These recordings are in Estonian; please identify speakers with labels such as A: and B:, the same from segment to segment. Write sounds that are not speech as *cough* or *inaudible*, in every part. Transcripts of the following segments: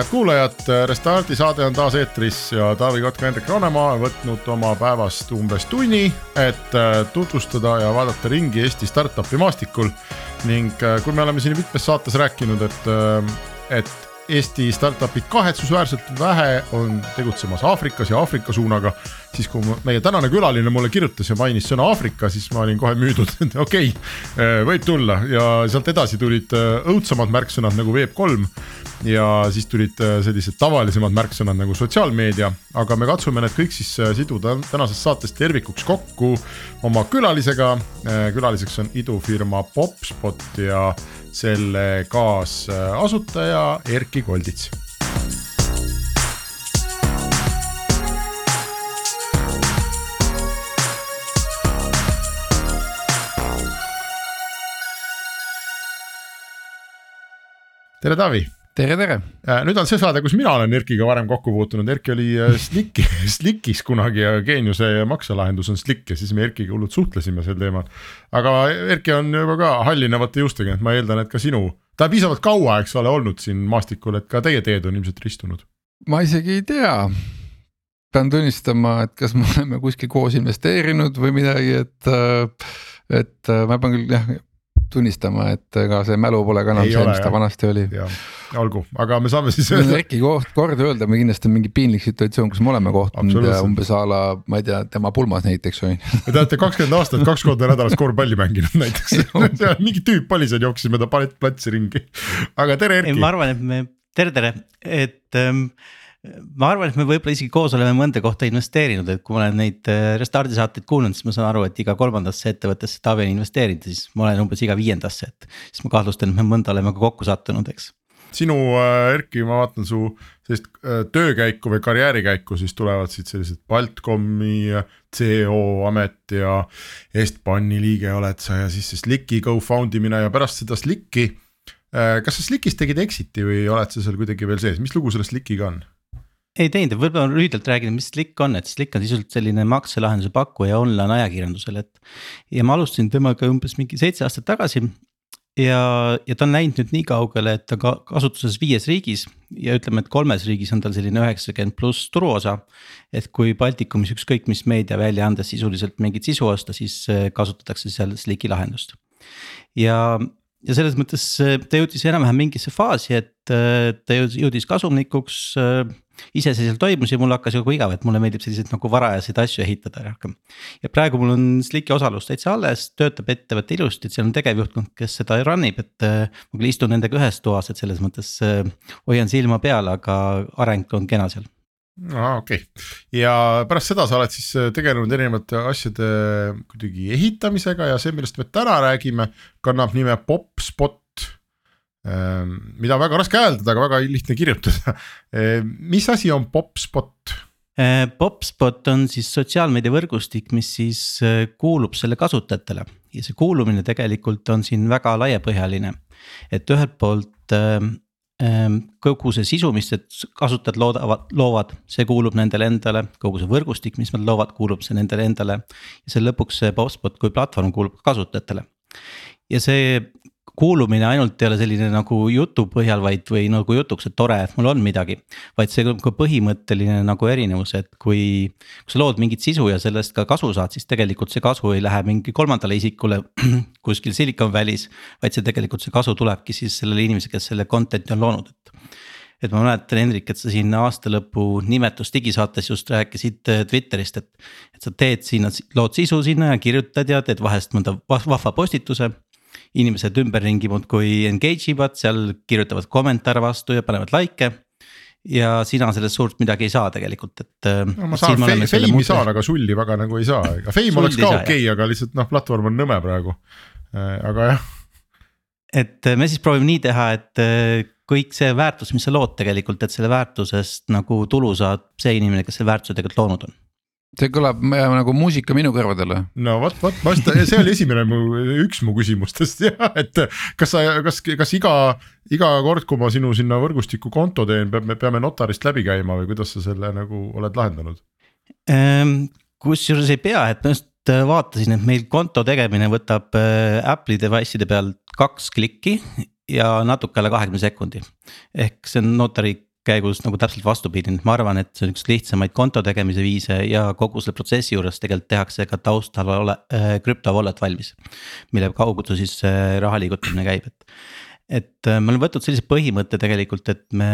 A: head kuulajad, Restardi saade on taas eetris ja Taavi Kotka, Hendrik Ronemaa on võtnud oma päevast umbes tunni, et äh, tutvustada ja vaadata ringi Eesti startup'i maastikul. ning äh, kui me oleme siin mitmes saates rääkinud, et, äh, et Eesti startup'id kahetsusväärselt vähe on tegutsemas Aafrikas ja Aafrika suunaga. siis kui meie tänane külaline mulle kirjutas ja mainis sõna Aafrika, siis ma olin kohe müüdud, et okei okay,, võib tulla ja sealt edasi tulid õudsemad märksõnad nagu Web3 ja siis tulid äh, sellised tavalisemad märksõnad nagu sotsiaalmeedia, aga me katsume need kõik siis äh, siduda tänases saates tervikuks kokku oma külalisega. Äh, külaliseks on idufirma Popspot ja selle kaasasutaja Erkki Koldits. tere, Taavi
B: tere, tere.
A: Äh, nüüd on see saade, kus mina olen Erkiga varem kokku puutunud, Erki oli äh, *laughs* Slikki, Slikis kunagi ja Geeniuse makselahendus on Slik ja siis me Erkiga hullult suhtlesime sel teemal. aga Erki on juba ka hallinevate juustega, et ma eeldan, et ka sinu, ta on piisavalt kaua, eks ole, olnud siin maastikul, et ka teie teed on ilmselt ristunud.
B: ma isegi ei tea pean tunnistama, et kas me oleme kuskil koos investeerinud või midagi, et, äh, et ma pean küll jah tunnistama, et ega see mälu pole ka enam see, mis ta vanasti oli.
A: Olgu, aga me saame siis
B: äkki koht, kord öelda, me kindlasti on mingi piinlik situatsioon, kus me oleme kohtunud ja umbes a la, ma ei tea, tema pulmas näiteks on ju.
A: Te olete kakskümmend aastat kaks korda nädalas korvpalli mänginud näiteks. *laughs* Mingi tüüp oli seal, jooksis mööda platsi ringi, aga tere Erki.
C: ma arvan, et me, tere, tere, et ähm, ma arvan, et me võib-olla isegi koos oleme mõnda kohta investeerinud, et kui ma olen neid äh, Restardi saateid kuulanud, siis ma saan aru, et iga kolmandasse ettevõttesse Taavi on investeerinud, siis ma olen umbes iga viiendasse, et. siis ma kahtlustan, et me mõnda oleme ka kokku sattunud, eks
A: sinu äh, Erki, ma vaatan su sellist äh, töökäiku või karjäärikäiku, siis tulevad siit sellised Baltcomi CEO amet ja Estbani liige oled sa ja siis see Slicki co-found imine ja pärast seda Slicki. Kas sa Slickis tegid exit'i või oled sa seal kuidagi veel sees, mis lugu selle Slickiga on?
C: Ei teinud, võib-olla lühidalt räägin, mis Slick on, et Slick on sisuliselt selline makselahenduse pakkuja online ajakirjandusel, et. ja ma alustasin temaga umbes mingi seitse aastat tagasi ja, ja ta on läinud nüüd nii kaugele, et ta ka kasutuses viies riigis ja ütleme, et kolmes riigis on tal selline üheksakümmend pluss turuosa. et kui Baltikumis ükskõik mis meediaväljaandes sisuliselt mingit sisu osta, siis äh, kasutatakse seal Sliki lahendust. ja, ja selles mõttes äh, ta jõudis enam-vähem mingisse faasi, et äh, ta jõudis kasumlikuks iseseisvalt toimus ja mul hakkas juba igav, et mulle meeldib selliseid nagu varajaseid asju ehitada rohkem. ja praegu mul on Sliki osalus täitsa alles, töötab ettevõte ilusti, et seal on tegevjuhtkond, kes seda run ib, et äh,. ma küll istun nendega ühes toas, et selles mõttes äh, hoian silma peal, aga areng on kena seal
A: aa okei okay. ja pärast seda sa oled siis äh, tegelenud erinevate asjade kuidagi ehitamisega ja see, millest me täna räägime, kannab nime Popspot mida on väga raske hääldada, aga väga lihtne kirjutada. Ehm, mis asi on Popspot?
C: Ehm, Popspot on siis sotsiaalmeediavõrgustik, mis siis kuulub selle kasutajatele ja see kuulumine tegelikult on siin väga laiapõhjaline. et ühelt poolt kogu see sisu, mis need kasutajad loodavad, loovad, see kuulub nendele endale, kogu see võrgustik, mis nad loovad, kuulub see nendele endale. ja see lõpuks see Popspot kui platvorm kuulub ka kasutajatele ja see kuulumine ainult ei ole selline nagu jutu põhjal, vaid, või nagu jutuks, et tore, et mul on midagi. vaid see on ka põhimõtteline nagu erinevus, et kui, kui sa lood mingit sisu ja sellest ka kasu saad, siis tegelikult see kasu ei lähe mingi kolmandale isikule *clears throat* kuskil Silicon Valley's. vaid see tegelikult see kasu tulebki siis sellele inimesele, kes selle content'i on loonud, et et ma mäletan, Hendrik, et sa siin aasta lõpu nimetus digisaates just rääkisid äh, Twitterist, et. et sa teed sinna, lood sisu sinna ja kirjutad ja teed vahest mõnda vahva postituse inimesed ümberringi muudkui engage ivad, seal kirjutavad kommentaare vastu ja panevad likee ja sina sellest suurt midagi ei saa tegelikult, et.
A: Äh, no ma saan feimi muute... saan, aga sulli väga nagu ei saa, ega fame oleks ka okei okay,, aga lihtsalt noh, platvorm on nõme praegu, äh, aga jah.
C: et äh, me siis proovime nii teha, et kõik see väärtus, mis sa lood tegelikult, et selle väärtusest nagu tulu saab see inimene, kes selle väärtuse tegelikult loonud on
B: see kõlab nagu muusika minu kõrvadele.
A: no vot, vot vasta, see oli esimene mu, üks mu küsimustest *laughs* jah, et kas sa, kas, kas iga, iga kord, kui ma sinu sinna võrgustikku konto teen, peab, me peame notarist läbi käima või kuidas sa selle nagu oled lahendanud?
C: Ehm, kusjuures ei pea, et ma just äh, vaatasin, et meil konto tegemine võtab äh, Apple'i device'ide peal kaks klikki ja natuke alla kahekümne sekundi. ehk see on notari käigus nagu täpselt vastupidi, ma arvan, et see on üks lihtsamaid konto tegemise viise ja kogu selle protsessi juures tegelikult tehakse ka taustal ole äh, krüpto wallet valmis. mille kaudu siis äh, raha liigutamine käib, et, et äh, me oleme võtnud sellise põhimõtte tegelikult, et me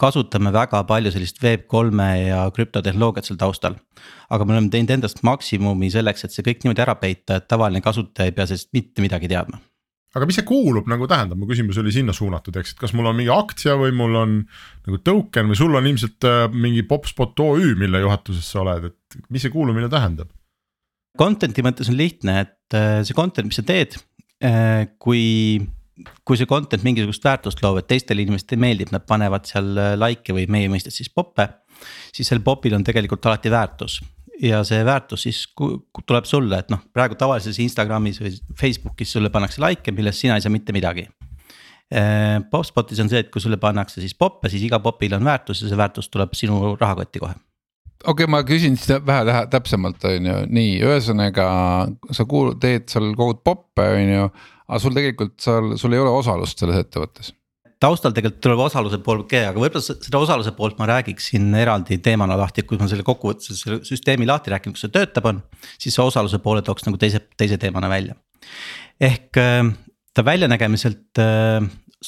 C: kasutame väga palju sellist Web3-e ja krüptotehnoloogiat seal taustal. aga me oleme teinud endast maksimumi selleks, et see kõik niimoodi ära peita, et tavaline kasutaja ei pea sellest mitte midagi teadma
A: aga mis see kuulub nagu tähendab, mu küsimus oli sinna suunatud, eks, et kas mul on mingi aktsia või mul on nagu token või sul on ilmselt äh, mingi Popspot OÜ, mille juhatuses sa oled, et mis see kuulumine tähendab?
C: Content'i mõttes on lihtne, et äh, see content, mis sa teed, äh, kui, kui see content mingisugust väärtust loob, et teistele inimestele meeldib, nad panevad seal like'e või meie mõistes siis pop'e. siis sel pop'il on tegelikult alati väärtus ja see väärtus siis tuleb sulle, et noh, praegu tavalises Instagramis või Facebookis sulle pannakse like'e, millest sina ei saa mitte midagi. Popspotis on see, et kui sulle pannakse siis pop'e, siis iga pop'il on väärtus ja see väärtus tuleb sinu rahakotti kohe
B: okei okay,, ma küsin siis vähe täpsemalt, on ju, nii, ühesõnaga sa kuul-, teed seal kogud poppe, on ju. aga sul tegelikult seal, sul ei ole osalust selles ettevõttes
C: taustal tegelikult tuleb osaluse pool ka, aga võib-olla seda osaluse poolt ma räägiksin eraldi teemana lahti, kui ma selle kokkuvõttes selle süsteemi lahti räägin, kus see töötab, on. siis see osaluse poole tooks nagu teise, teise teemana välja. ehk äh, ta väljanägemiselt äh,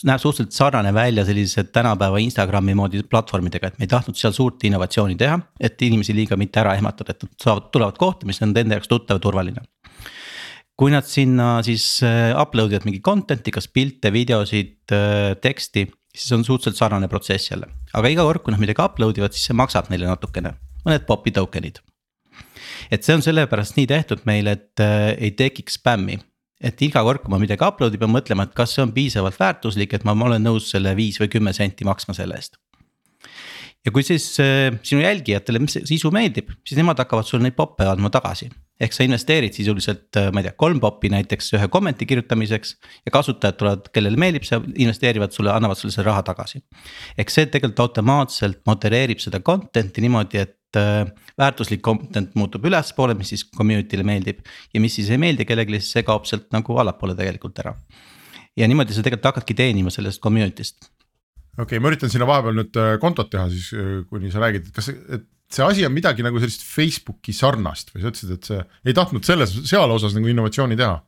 C: näeb suhteliselt sarnane välja sellise tänapäeva Instagrami moodi platvormidega, et me ei tahtnud seal suurt innovatsiooni teha, et inimesi liiga mitte ära ehmatada, et nad saavad, tulevad kohta, mis on nende jaoks tuttav ja turvaline kui nad sinna siis äh, upload ivad mingi content'i, kas pilte, videosid, äh, teksti, siis on suhteliselt sarnane protsess jälle. aga iga kord, kui nad midagi upload ivad, siis see maksab neile natukene, mõned pop'i token'id. et see on sellepärast nii tehtud meil, et äh, ei tekiks spämmi. et iga kord, kui ma midagi upload in, pean mõtlema, et kas see on piisavalt väärtuslik, et ma, ma olen nõus selle viis või kümme senti maksma selle eest ja kui siis äh, sinu jälgijatele sisu meeldib, siis nemad hakkavad sulle neid pop'e andma tagasi. Ehk sa investeerid sisuliselt, äh, ma ei tea, kolm pop'i näiteks ühe kommenti kirjutamiseks ja kasutajad tulevad, kellele meeldib see, investeerivad sulle, annavad sulle selle raha tagasi. ehk see tegelikult automaatselt modereerib seda content'i niimoodi, et äh, väärtuslik content muutub ülespoole, mis siis community'le meeldib ja mis siis ei meeldi kellelegi, siis see kaob sealt nagu allapoole tegelikult ära. ja niimoodi sa tegelikult hakkadki teenima sellest community'st
A: okei okay,, ma üritan sinna vahepeal nüüd äh, kontot teha siis, äh, kuni sa räägid, et kas, et see asi on midagi nagu sellist Facebooki sarnast või sa ütlesid, et see ei tahtnud selles, seal osas nagu innovatsiooni teha?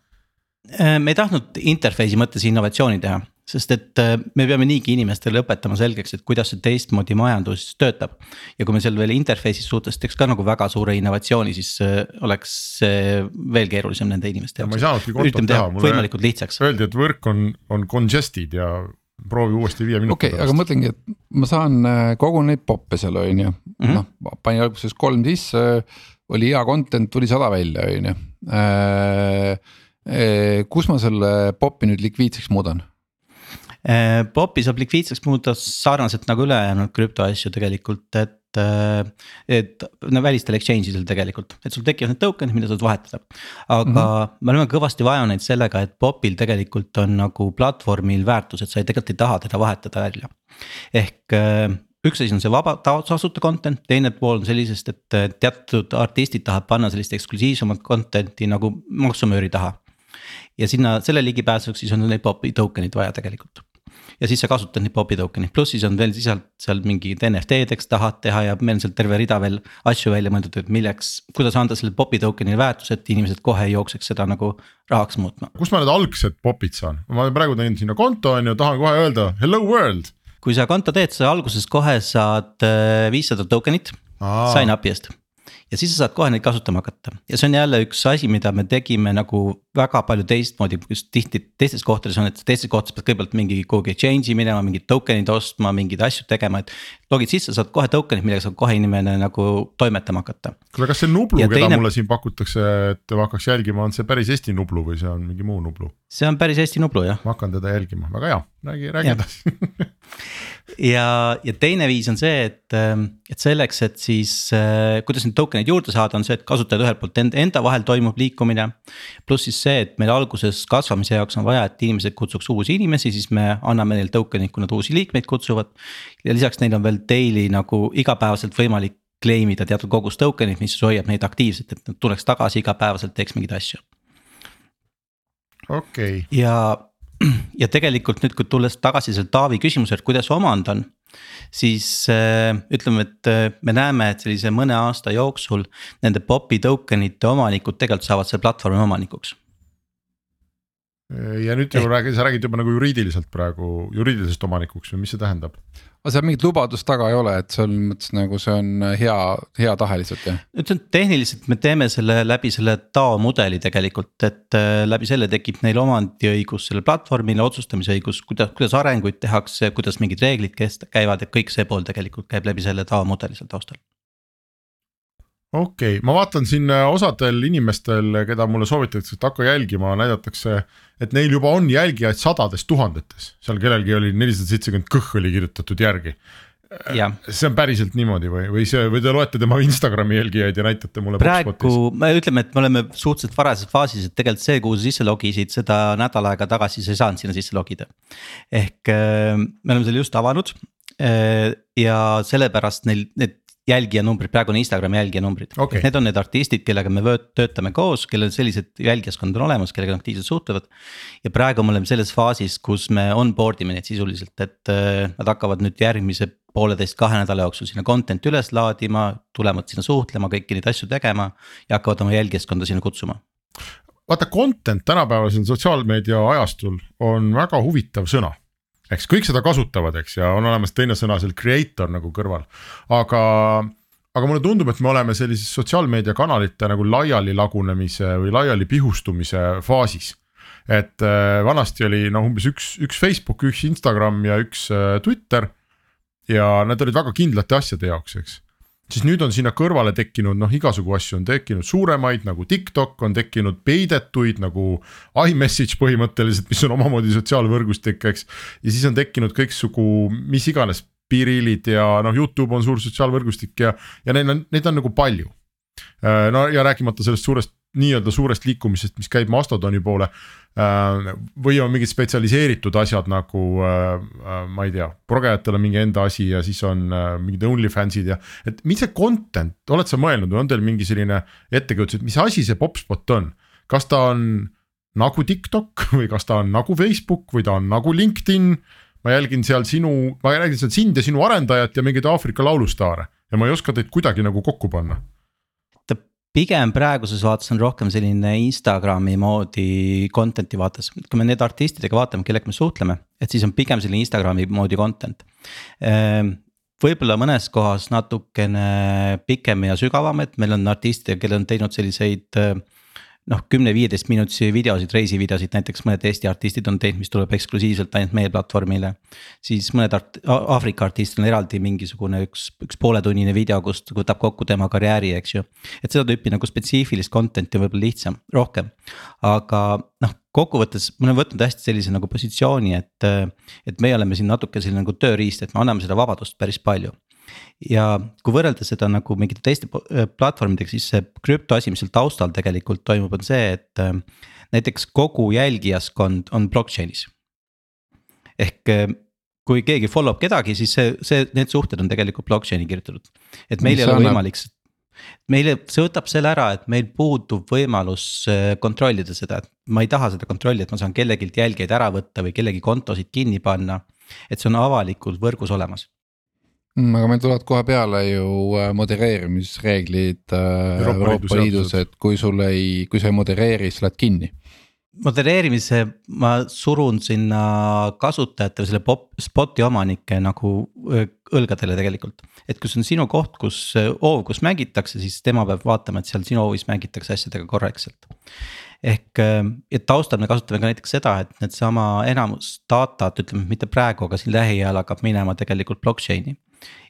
C: Äh, me ei tahtnud interface'i mõttes innovatsiooni teha, sest et me peame niigi inimestele õpetama selgeks, et kuidas see teistmoodi majandus töötab. ja kui me seal veel interface'is suhtes teeks ka nagu väga suure innovatsiooni, siis oleks see veel keerulisem nende inimeste
A: jaoks. ma ei saanudki kontot teha,
C: mulle.
A: Öeldi, et võrk on, on congested ja proovi uuesti viie minuti
B: okay, pärast. aga mõtlengi, et ma saan äh, kogu neid poppe seal on ju, mhm. noh panin alguses kolm sisse, oli hea content, tuli sada välja, on ju. Äh, äh, kus ma selle popi nüüd likviidseks muudan?
C: Popi saab likviidseks muuta sarnaselt nagu ülejäänud krüptoasju tegelikult, et et, et no välistel exchange idel tegelikult, et sul tekivad need token'id, mida saad vahetada. aga mm -hmm. me oleme kõvasti vajunud sellega, et popil tegelikult on nagu platvormil väärtus, et sa ei, tegelikult ei taha teda vahetada välja. ehk äh, üks asi on see vaba tasuta content, teine pool on sellisest, et teatud artistid tahavad panna sellist eksklusiivsemat content'i nagu maksumööri taha. ja sinna selle ligipääsuks siis on neid pop'i token'id vaja tegelikult ja siis sa kasutad neid Popi token'id, pluss siis on veel sisalt seal mingid NFT-deks tahad teha ja meil on seal terve rida veel asju välja mõeldud, et milleks, kuidas anda sellele Popi token'ile väärtus, et inimesed kohe ei jookseks seda nagu rahaks muutma.
A: kust ma need algsed popid saan, ma praegu teen sinna konto on ju, tahan kohe öelda hello world.
C: kui sa konto teed, sa alguses kohe saad äh, viissada token'it sign up'i eest ja siis sa saad kohe neid kasutama hakata ja see on jälle üks asi, mida me tegime nagu väga palju teistmoodi, just tihti teistes kohtades on, et teistes kohtades pead kõigepealt mingi kuhugi exchange'i minema, mingid token'id ostma, mingeid asju tegema, et. logid sisse, saad kohe token'id, millega saab kohe inimene nagu toimetama hakata.
A: kuule, kas see Nublu, keda teine... mulle siin pakutakse, et ma hakkaks jälgima, on see päris Eesti Nublu või see on mingi muu Nublu?
C: see on päris Eesti Nublu jah.
A: ma hakkan teda jälgima, väga hea, räägi, räägi edasi *laughs*
C: ja, ja teine viis on see, et, ähm, et selleks, et siis äh, kuidas neid token eid juurde saada, on see, et kasutajad ühelt poolt enda, vahel toimub liikumine. pluss siis see, et meil alguses kasvamise jaoks on vaja, et inimesed kutsuks uusi inimesi, siis me anname neile token'id, kui nad uusi liikmeid kutsuvad. ja lisaks neil on veel daily nagu igapäevaselt võimalik claim ida teatud kogus token'id, mis hoiab neid aktiivselt, et nad tuleks tagasi igapäevaselt, teeks mingeid asju.
A: okei okay..
C: ja ja tegelikult nüüd, kui tulles tagasi selle Taavi küsimuse, et kuidas omandan. siis äh, ütleme, et äh, me näeme, et sellise mõne aasta jooksul nende pop'i token ite omanikud tegelikult saavad selle platvormi omanikuks
A: ja nüüd ju räägid, sa räägid juba nagu juriidiliselt praegu, juriidilisest omanikuks või mis see tähendab?
B: aga seal mingit lubadust taga ei ole, et selles mõttes nagu see on hea, hea tahe lihtsalt jah?
C: ütlen tehniliselt me teeme selle läbi selle DAO mudeli tegelikult, et äh, läbi selle tekib neil omandiõigus sellele platvormile, otsustamisõigus, kuidas, kuidas arenguid tehakse, kuidas mingid reeglid kest-, käivad, et kõik see pool tegelikult käib läbi selle DAO mudeli seal taustal
A: okei okay., ma vaatan siin äh, osadel inimestel, keda mulle soovitatakse, et hakka jälgima, näidatakse, et neil juba on jälgijaid sadades tuhandetes, seal kellelgi oli nelisada seitsekümmend kõh oli kirjutatud järgi. see on päriselt niimoodi või, või see või te loete tema Instagrami jälgijaid ja näitate mulle.
C: praegu me ütleme, et me oleme suhteliselt varases faasis, et tegelikult see, kuhu sa sisse logisid, seda nädal aega tagasi sa ei saanud sinna sisse logida. ehk äh, me oleme selle just avanud äh, ja sellepärast neil need jälgijanumbrid, praegu on Instagrami jälgijanumbrid
A: okay..
C: Need on need artistid, kellega me töötame koos, kellel sellised jälgijaskond on olemas, kellega aktiivselt suhtlevad. ja praegu me oleme selles faasis, kus me onboard ime neid sisuliselt, et äh, nad hakkavad nüüd järgmise pooleteist, kahe nädala jooksul sinna content'i üles laadima, tulevad sinna suhtlema, kõiki neid asju tegema ja hakkavad oma jälgijaskonda sinna kutsuma.
A: Vaata content tänapäevasel sotsiaalmeedia ajastul on väga huvitav sõna eks kõik seda kasutavad, eks ja on olemas teine sõna seal creator nagu kõrval, aga aga mulle tundub, et me oleme sellises sotsiaalmeediakanalite nagu laiali lagunemise või laiali pihustumise faasis. et äh, vanasti oli noh, umbes üks, üks Facebook, üks Instagram ja üks äh, Twitter. ja need olid väga kindlate asjade jaoks, eks siis nüüd on sinna kõrvale tekkinud noh, igasugu asju on tekkinud suuremaid nagu TikTok, on tekkinud peidetuid nagu iMessage põhimõtteliselt, mis on omamoodi sotsiaalvõrgustik, eks. ja siis on tekkinud kõiksugu mis iganes piiriilid ja noh, Youtube on suur sotsiaalvõrgustik ja, ja neid on, neid on nagu palju. Äh, no ja rääkimata sellest suurest nii-öelda suurest liikumisest, mis käib Mastodoni poole. Äh, või on mingid spetsialiseeritud asjad nagu äh, äh, ma ei tea, progejatele mingi enda asi ja siis on mingid OnlyFansid ja. et mis see content, oled sa mõelnud või on teil mingi selline ettekujutus, et mis asi see popspot on, kas ta on nagu TikTok *laughs* või kas ta on nagu Facebook või ta on nagu LinkedIn. ma jälgin seal sinu, ma jälgin seal sind ja sinu arendajat ja mingeid Aafrika laulustaare ja ma ei oska teid kuidagi nagu kokku panna
C: pigem praeguses vaates on rohkem selline Instagrami moodi content'i vaates, kui me need artistidega vaatame, kellega me suhtleme, et siis on pigem selline Instagrami moodi content. Ehm, võib-olla mõnes kohas natukene pikem ja sügavam, et meil on artiste, kellel on teinud selliseid noh, kümne-viieteist minutisi videosid, reisivideosid, näiteks mõned Eesti artistid on teinud, mis tuleb eksklusiivselt ainult meie platvormile. siis mõned art-, Aafrika artistid on eraldi mingisugune üks, üks pooletunnine video, kust võtab kokku tema karjääri, eks ju. et seda tüüpi nagu spetsiifilist content'i on võib-olla lihtsam, rohkem, aga noh kokkuvõttes ma olen võtnud hästi sellise nagu positsiooni, et, et meie oleme siin natuke selline nagu tööriist, et me anname seda vabadust päris palju ja kui võrrelda seda nagu mingite teiste äh, platvormidega, siis see krüpto asi, mis seal taustal tegelikult toimub, on see, et äh, näiteks kogu jälgijaskond on blockchain'is. ehk äh, kui keegi follow b kedagi, siis see, see, need suhted on tegelikult blockchain'i kirjutatud. et meil mis ei ole võimalik, meile, see võtab selle ära, et meil puudub võimalus kontrollida seda, et ma ei taha seda kontrolli, et ma saan kellegilt jälgijaid ära võtta või kellegi kontosid kinni panna. et see on avalikult võrgus olemas
B: Mm, aga meil tulevad kohe peale ju äh, modereerimisreeglid äh, Euroopa, Euroopa Liidus, et kui sul ei, kui sa ei modereeri, siis lähed kinni.
C: Modereerimise ma surun sinna kasutajate või selle pop, spot'i omanike nagu õlgadele tegelikult. et kui see on sinu koht, kus hoov, kus mängitakse, siis tema peab vaatama, et seal sinu hoovis mängitakse asjadega korrektselt. ehk ja taustal me kasutame ka näiteks seda, et needsama enamus datat, ütleme mitte praegu, aga siin lähiajal hakkab minema tegelikult blockchain'i.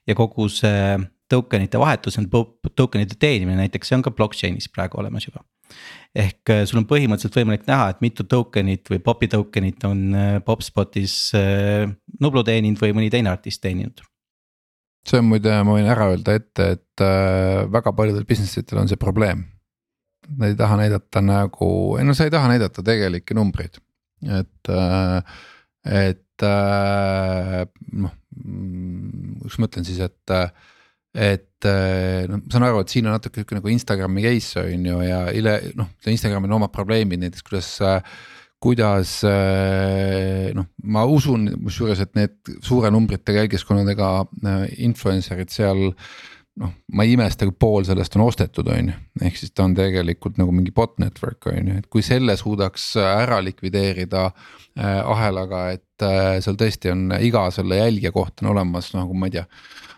C: ja kogu see tokenite vahetus, tokenite teenimine näiteks, see on ka blockchain'is praegu olemas juba ehk äh, sul on põhimõtteliselt võimalik näha, et mitu token'it või pop'i token'it on äh, popspotis äh, Nublu teeninud või mõni teine artist teeninud.
B: see on muide, ma võin ära öelda ette, et väga paljudel business itel on see probleem. Nad ei taha näidata nagu, ei no sa ei taha näidata tegelikke numbreid, et, et noh, mm, kuidas ma ütlen siis, et et eh, noh, ma saan aru, et siin on natuke sihuke nagu Instagrami case on ju ja üle noh, Instagramil on omad probleemid näiteks kuidas kuidas eh, noh, ma usun kusjuures, et need suure numbritega jälgiskonnadega eh, influencer'id seal. noh, ma ei imesta, kui pool sellest on ostetud, on ju, ehk siis ta on tegelikult nagu mingi bot network on ju, et kui selle suudaks ära likvideerida äh, ahelaga, et äh, seal tõesti on iga selle jälgija kohta on olemas nagu ma ei tea no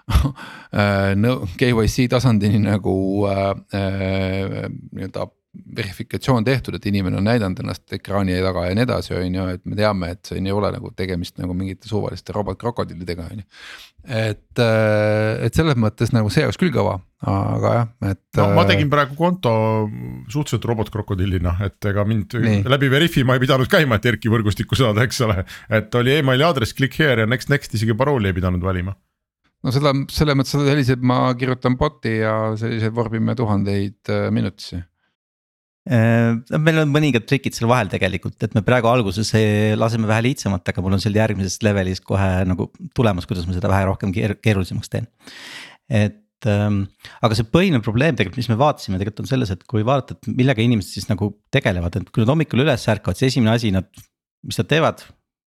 B: KYC tasandini nagu äh, äh, nii-öelda verifikatsioon tehtud, et inimene on näidanud ennast ekraani taga ja nii edasi, on ju, et me teame, et siin ei ole nagu tegemist nagu mingite suvaliste robotkrokodillidega, on ju. et, et selles mõttes nagu see oleks küll kõva, aga jah, et.
A: no ma tegin praegu konto suhteliselt robotkrokodillina, et ega mind nii. läbi Veriffi ma ei pidanud käima, et Erki võrgustikku saada, eks ole. et oli emaili aadress, click here ja next, next isegi parooli ei pidanud valima
B: no seda selles mõttes selliseid ma kirjutan bot'i ja selliseid vormime tuhandeid äh, minutisse
C: äh, meil on mõningad trikid seal vahel tegelikult, et me praegu alguses laseme vähe lihtsamalt, aga mul on seal järgmises levelis kohe nagu tulemas, kuidas ma seda vähe rohkem keer keerulisemaks teen. et ähm, aga see põhiline probleem tegelikult, mis me vaatasime, tegelikult on selles, et kui vaadata, et millega inimesed siis nagu tegelevad, et kui nad hommikul üles ärkavad, siis esimene asi nad, mis nad teevad.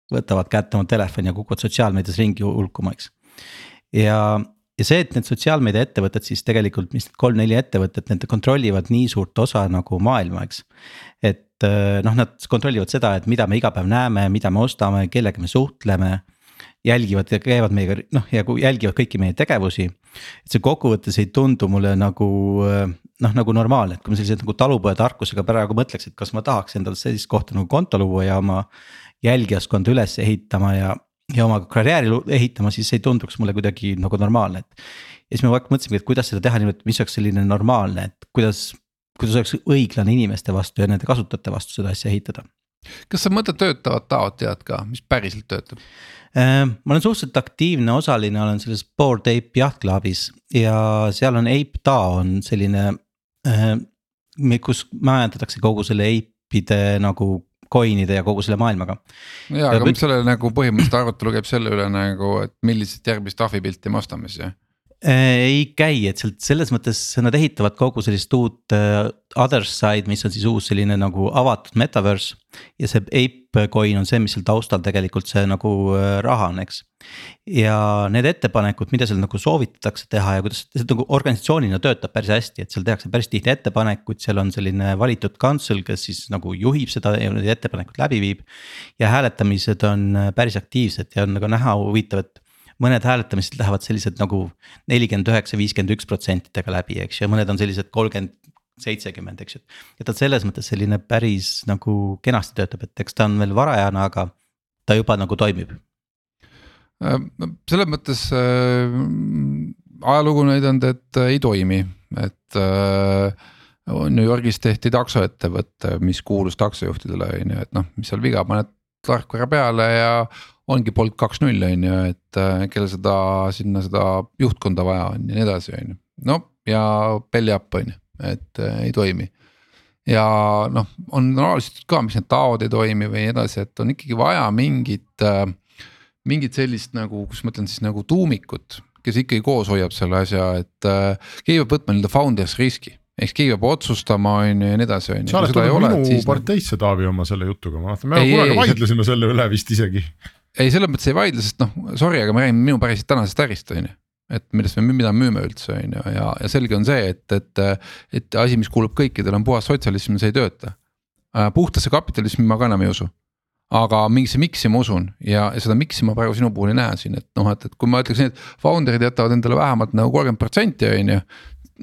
C: võtavad kätte oma telefoni ja kukuvad sotsiaalmeedias ringi hulkuma, eks ja, ja see, et need sotsiaalmeedia ettevõtted siis tegelikult, mis need kolm-neli ettevõtet, need kontrollivad nii suurt osa nagu maailma, eks. et äh, noh, nad kontrollivad seda, et mida me iga päev näeme, mida me ostame, kellega me suhtleme. jälgivad ja käivad meiega noh, ja jälgivad kõiki meie tegevusi. et see kokkuvõttes ei tundu mulle nagu äh, noh, nagu normaalne, et kui ma sellise nagu talupojatarkusega praegu mõtleks, et kas ma tahaks endale sellist kohta nagu konto luua ja oma jälgijaskonda üles ehitama ja ja oma karjääri ehitama, siis ei tunduks mulle kuidagi nagu normaalne, et. ja siis me mõtlesimegi, et kuidas seda teha niimoodi, et mis oleks selline normaalne, et kuidas, kuidas oleks õiglane inimeste vastu ja nende kasutajate vastu seda asja ehitada.
B: kas sa mõtled töötavat taot tead ka, mis päriselt töötab?
C: Äh, ma olen suhteliselt aktiivne osaline, olen selles Bored Ape Yacht Clubis ja seal on Ape DAO on selline äh,. kus majandatakse kogu selle ape'ide nagu coin'ide ja kogu selle maailmaga.
B: ja, aga mis selle nagu põhimõtteliselt arutelu käib selle üle nagu, et millist järgmist ahvipilti me ostame siis jah?
C: Äh, ei käi, et sealt selles mõttes nad ehitavad kogu sellist uut uh, other side, mis on siis uus selline nagu avatud metaverse. ja see ape coin on see, mis seal taustal tegelikult see nagu uh, raha on, eks. ja need ettepanekud, mida seal nagu soovitatakse teha ja kuidas see nagu organisatsioonina töötab päris hästi, et seal tehakse päris tihti ettepanekuid, seal on selline valitud council, kes siis nagu juhib seda ja neid ettepanekuid läbi viib. ja hääletamised on päris aktiivsed ja on nagu näha huvitav, et mõned hääletamised lähevad sellised nagu nelikümmend üheksa, viiskümmend üks protsentidega läbi, eks ju, mõned on sellised kolmkümmend seitsekümmend, eks ju. et ta selles mõttes selline päris nagu kenasti töötab, et eks ta on veel varajane, aga ta juba nagu toimib.
B: Äh, selles mõttes äh, ajalugu näidanud, et äh, ei toimi, et äh, New Yorgis tehti taksoettevõte, mis kuulus taksojuhtidele on ju, et noh, mis seal viga, paned tarkvara peale ja ongi Bolt kaks null on ju, et äh, kellel seda sinna seda juhtkonda vaja on ja nii edasi, on ju. no ja belly up on ju, et äh, ei toimi. ja noh, on analüüsitud ka, miks need taod ei toimi või nii edasi, et on ikkagi vaja mingit äh,. mingit sellist nagu, kus ma ütlen siis nagu tuumikut, kes ikkagi koos hoiab selle asja, et äh, keegi peab võtma nii-öelda founders riski eks keegi peab otsustama, on ju ja nii edasi, on ju.
A: sa oled tulnud minu siis, parteisse no... Taavi oma selle jutuga, ma mäletan, me ei, kunagi ei, vaidlesime see... selle üle vist isegi
B: ei, selles mõttes ei vaidle, sest noh, sorry, aga ma räägin minu päris tänasest ärist, on ju et millest me, mida müüme üldse on ju ja, ja selge on see, et, et, et asi, mis kuulub kõikidele, on puhas sotsialism, see ei tööta. puhtasse kapitalismi ma ka enam ei usu aga mingisse mix'i ma usun ja, ja seda mix'i ma praegu sinu puhul ei näe siin, et noh, et, et kui ma ütleks nii, et founder'id jätavad endale vähemalt nagu kolmkümmend protsenti on ju.